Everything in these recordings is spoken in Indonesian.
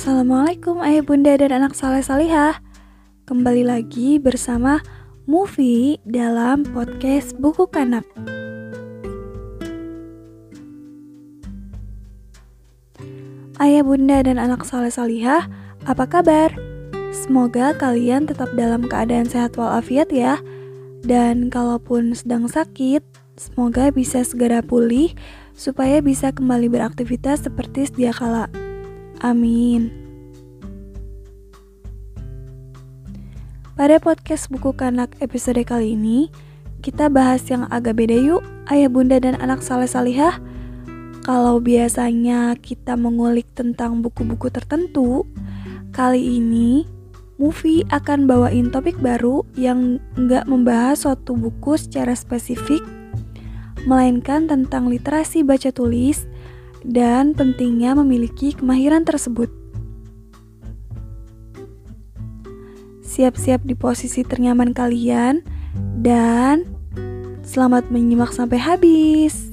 Assalamualaikum ayah bunda dan anak saleh salihah Kembali lagi bersama Movie dalam podcast Buku Kanak Ayah bunda dan anak saleh salihah, apa kabar? Semoga kalian tetap dalam keadaan sehat walafiat ya Dan kalaupun sedang sakit, semoga bisa segera pulih supaya bisa kembali beraktivitas seperti sedia kala. Amin. Pada podcast buku kanak episode kali ini, kita bahas yang agak beda yuk, ayah bunda dan anak saleh salihah. Kalau biasanya kita mengulik tentang buku-buku tertentu, kali ini Movie akan bawain topik baru yang nggak membahas suatu buku secara spesifik, melainkan tentang literasi baca tulis dan pentingnya memiliki kemahiran tersebut. Siap-siap di posisi ternyaman kalian dan selamat menyimak sampai habis.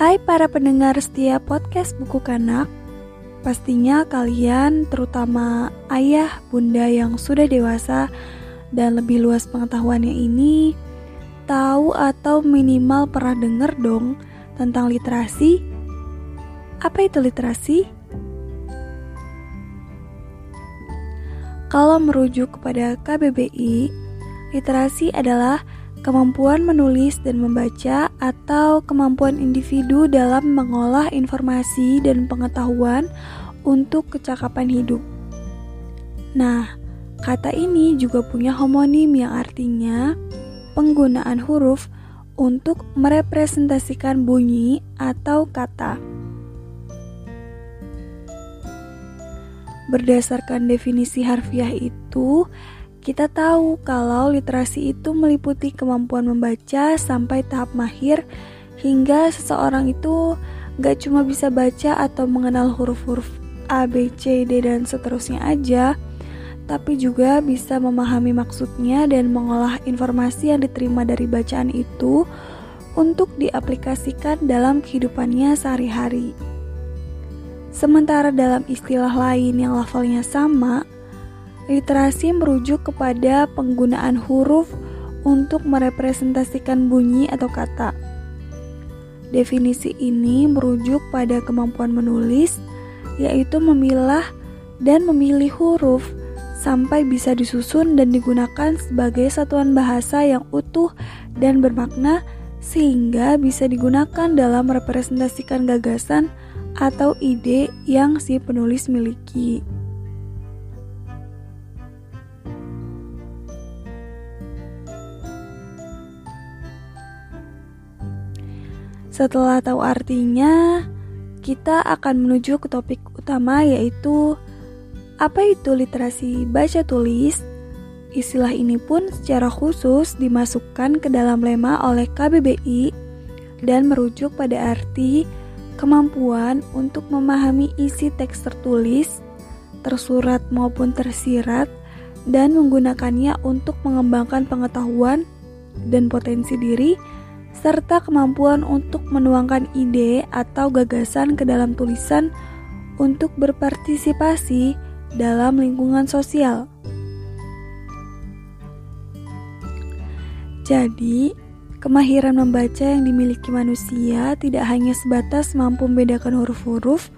Hai para pendengar setia podcast Buku Kanak Pastinya kalian, terutama ayah, bunda yang sudah dewasa dan lebih luas pengetahuannya ini Tahu atau minimal pernah dengar dong tentang literasi Apa itu literasi? Kalau merujuk kepada KBBI, literasi adalah kemampuan menulis dan membaca, atau kemampuan individu dalam mengolah informasi dan pengetahuan untuk kecakapan hidup. Nah, kata ini juga punya homonim yang artinya penggunaan huruf untuk merepresentasikan bunyi atau kata. Berdasarkan definisi harfiah itu, kita tahu kalau literasi itu meliputi kemampuan membaca sampai tahap mahir hingga seseorang itu gak cuma bisa baca atau mengenal huruf-huruf A, B, C, D, dan seterusnya aja, tapi juga bisa memahami maksudnya dan mengolah informasi yang diterima dari bacaan itu untuk diaplikasikan dalam kehidupannya sehari-hari. Sementara dalam istilah lain yang levelnya sama, Literasi merujuk kepada penggunaan huruf untuk merepresentasikan bunyi atau kata. Definisi ini merujuk pada kemampuan menulis, yaitu memilah dan memilih huruf sampai bisa disusun dan digunakan sebagai satuan bahasa yang utuh dan bermakna sehingga bisa digunakan dalam merepresentasikan gagasan atau ide yang si penulis miliki. Setelah tahu artinya, kita akan menuju ke topik utama yaitu apa itu literasi baca tulis. Istilah ini pun secara khusus dimasukkan ke dalam lema oleh KBBI dan merujuk pada arti kemampuan untuk memahami isi teks tertulis, tersurat maupun tersirat, dan menggunakannya untuk mengembangkan pengetahuan dan potensi diri serta kemampuan untuk menuangkan ide atau gagasan ke dalam tulisan untuk berpartisipasi dalam lingkungan sosial. Jadi, kemahiran membaca yang dimiliki manusia tidak hanya sebatas mampu membedakan huruf-huruf,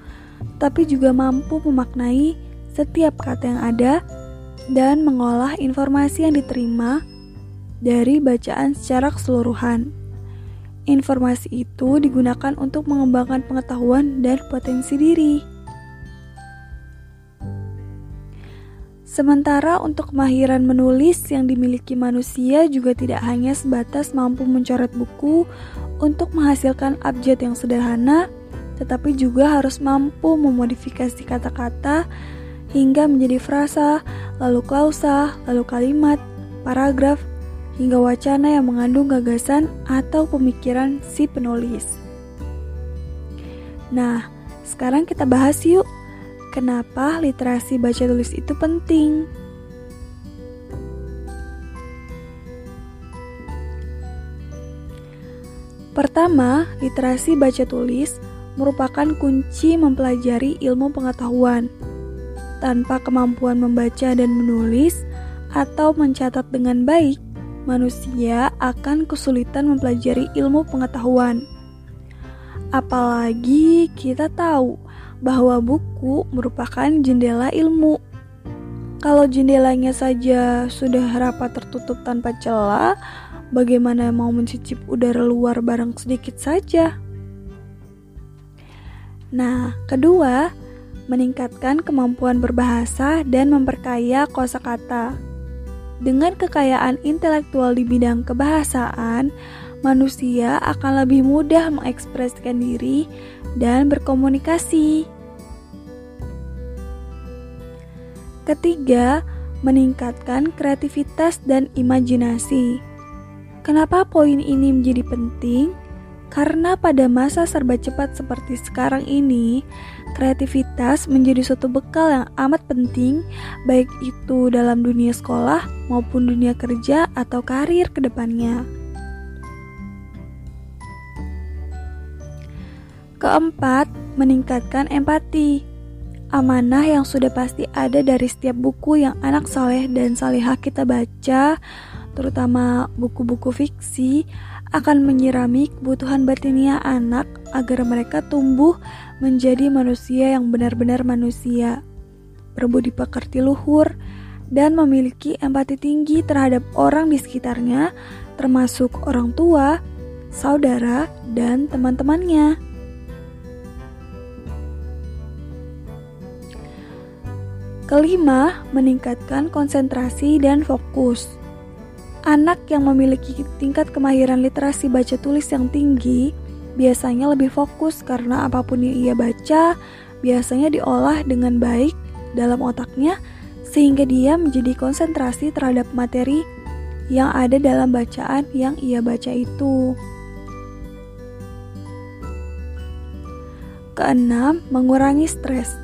tapi juga mampu memaknai setiap kata yang ada dan mengolah informasi yang diterima dari bacaan secara keseluruhan. Informasi itu digunakan untuk mengembangkan pengetahuan dan potensi diri. Sementara untuk kemahiran menulis yang dimiliki manusia juga tidak hanya sebatas mampu mencoret buku untuk menghasilkan abjad yang sederhana, tetapi juga harus mampu memodifikasi kata-kata hingga menjadi frasa, lalu klausa, lalu kalimat, paragraf, hingga wacana yang mengandung gagasan atau pemikiran si penulis. Nah, sekarang kita bahas yuk, kenapa literasi baca tulis itu penting. Pertama, literasi baca tulis merupakan kunci mempelajari ilmu pengetahuan. Tanpa kemampuan membaca dan menulis atau mencatat dengan baik, manusia akan kesulitan mempelajari ilmu pengetahuan. Apalagi kita tahu bahwa buku merupakan jendela ilmu. Kalau jendelanya saja sudah rapat tertutup tanpa celah, bagaimana mau mencicip udara luar barang sedikit saja? Nah, kedua, meningkatkan kemampuan berbahasa dan memperkaya kosakata. Dengan kekayaan intelektual di bidang kebahasaan, manusia akan lebih mudah mengekspresikan diri dan berkomunikasi. Ketiga, meningkatkan kreativitas dan imajinasi. Kenapa poin ini menjadi penting? Karena pada masa serba cepat seperti sekarang ini, kreativitas menjadi suatu bekal yang amat penting, baik itu dalam dunia sekolah maupun dunia kerja atau karir ke depannya. Keempat, meningkatkan empati. Amanah yang sudah pasti ada dari setiap buku yang anak soleh dan salihah kita baca terutama buku-buku fiksi, akan menyirami kebutuhan batiniah anak agar mereka tumbuh menjadi manusia yang benar-benar manusia, berbudi pekerti luhur, dan memiliki empati tinggi terhadap orang di sekitarnya, termasuk orang tua, saudara, dan teman-temannya. Kelima, meningkatkan konsentrasi dan fokus. Anak yang memiliki tingkat kemahiran literasi baca tulis yang tinggi biasanya lebih fokus karena apa pun yang ia baca biasanya diolah dengan baik dalam otaknya sehingga dia menjadi konsentrasi terhadap materi yang ada dalam bacaan yang ia baca itu. Keenam, mengurangi stres.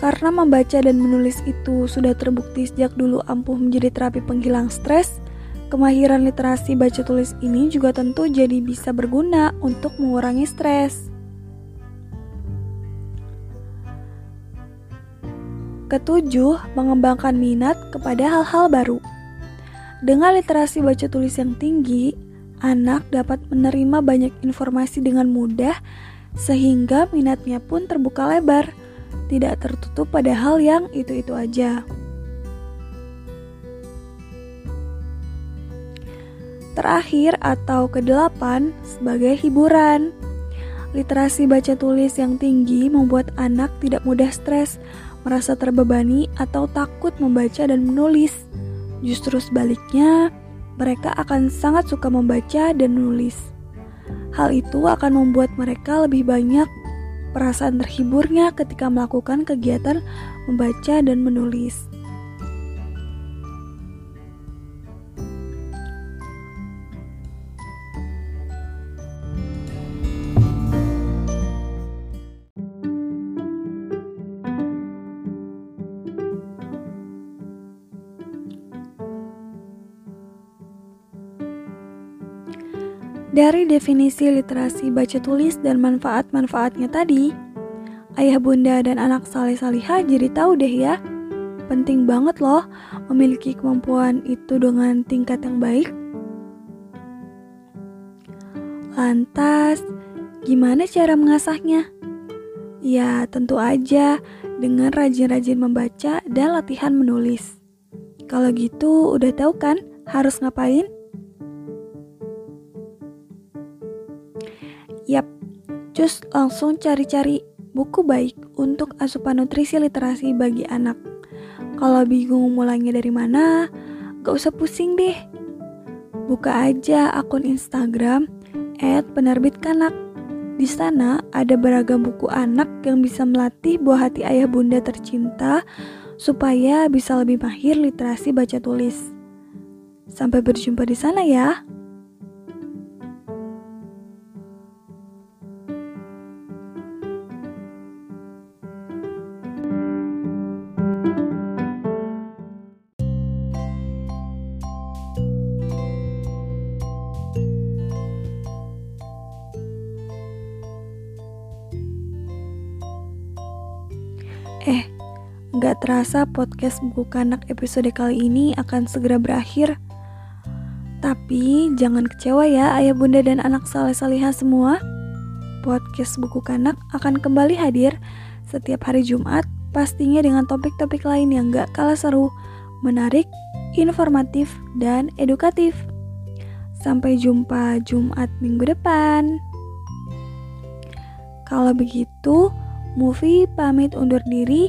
Karena membaca dan menulis itu sudah terbukti sejak dulu ampuh menjadi terapi penghilang stres, Kemahiran literasi baca tulis ini juga tentu jadi bisa berguna untuk mengurangi stres. Ketujuh, mengembangkan minat kepada hal-hal baru. Dengan literasi baca tulis yang tinggi, anak dapat menerima banyak informasi dengan mudah sehingga minatnya pun terbuka lebar, tidak tertutup pada hal yang itu-itu aja. Terakhir atau kedelapan sebagai hiburan. Literasi baca tulis yang tinggi membuat anak tidak mudah stres, merasa terbebani atau takut membaca dan menulis. Justru sebaliknya, mereka akan sangat suka membaca dan menulis. Hal itu akan membuat mereka lebih banyak perasaan terhiburnya ketika melakukan kegiatan membaca dan menulis. Dari definisi literasi baca tulis dan manfaat-manfaatnya tadi, ayah bunda dan anak saleh salihah jadi tahu deh ya. Penting banget loh memiliki kemampuan itu dengan tingkat yang baik. Lantas, gimana cara mengasahnya? Ya, tentu aja dengan rajin-rajin membaca dan latihan menulis. Kalau gitu, udah tahu kan harus ngapain? Yap, cus langsung cari-cari buku baik untuk asupan nutrisi literasi bagi anak. Kalau bingung mulainya dari mana, gak usah pusing deh. Buka aja akun Instagram @penerbitkanak. Di sana ada beragam buku anak yang bisa melatih buah hati ayah bunda tercinta supaya bisa lebih mahir literasi baca tulis. Sampai berjumpa di sana ya. Nggak terasa podcast buku kanak episode kali ini akan segera berakhir. Tapi jangan kecewa ya ayah bunda dan anak saleh salihah semua. Podcast buku kanak akan kembali hadir setiap hari Jumat pastinya dengan topik-topik lain yang gak kalah seru, menarik, informatif, dan edukatif. Sampai jumpa Jumat minggu depan. Kalau begitu, Movie pamit undur diri.